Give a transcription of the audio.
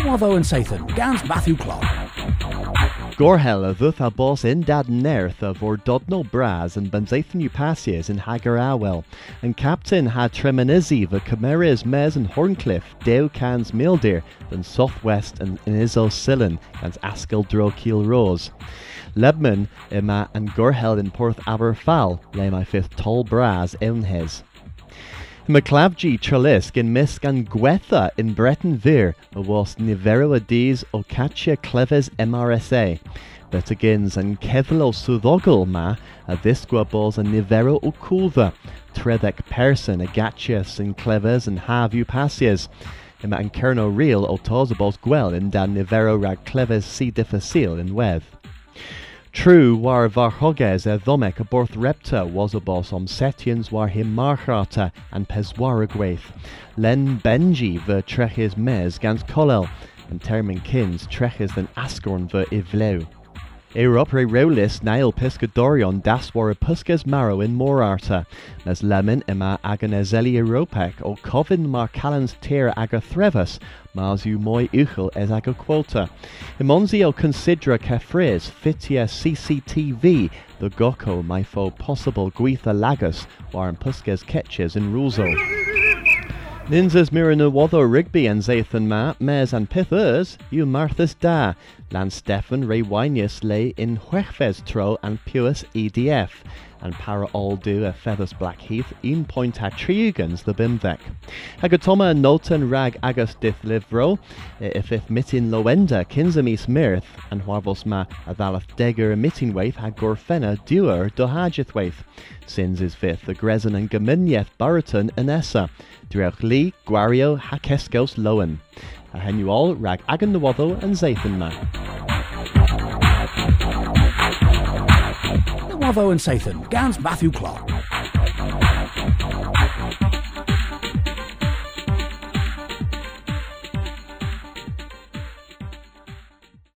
Wavo and Sathan, Gans Matthew Clark. Gorhel a bhuth a bos in dad nerth of or dodno bras and benzaithan upasias in Hagar Awell, and captain had tremenizi the Cameras Mez and Horncliffe, Deo cans Mildir, than Southwest and Inizo Sillen, and Askell Dro Keel Rose. Lebman ima and Gorhel in Porth Aberfal, lay my fifth tall bras ewnhes. McClavgy Tralisk in Misk and Gwetha in Breton Vir, was Nivero Adiz o Katia Cleves MRSA. Betagins and Kevlo Sudogel ma a Disqua Balls and Nivero Ukulva, Kulva, Tredek Person, Agatius and Cleves and Havu Pasias. Ima and Kerno Real o Tosabos Gwell in Dan Nivero Rag Cleves Si Difficile in Wev. True war varhoges e ddomek a borth repta was a boss om setians war him marchata and peswara gwaith. Len Benji ver treches mes gans kolel, and termin kins treches than ascorn ver ivleu. Europre rolis nail piscadorion das war a puskas marrow in morarta, mes lemon ima aganezeli europec o covin mar calans tier aga threvus, mars u moi uchel es aga quota. Imonzi o considera cefris fitia CCTV, the goko my fo possible guitha lagus, war in puskas ketches in rulzo. Ninzas Watho Rigby and Zathan Ma, Mares and Pithers, you Marthas Da, Lan Stefan Ray Winius lay in Huechves Tro and Puas EDF, and Para All Do a Feathers Blackheath, in Point at Triugans the Bimvek. Agatoma Noten Rag Agus Dith Livro, if if Mitin Loenda Kinsamis Mirth, and Huarvos Ma Adalath Degger Mitin Waith had Gorfena Duer Dohajith Waith. Sins is fifth, the Grezen and Gaminyeth Baraton and Essa, Dreuch Lee, Guario, Hakeskos Lowen. A hen all rag Agan and Zathan Ma. Wavo and Sathan, Gans Matthew Clark.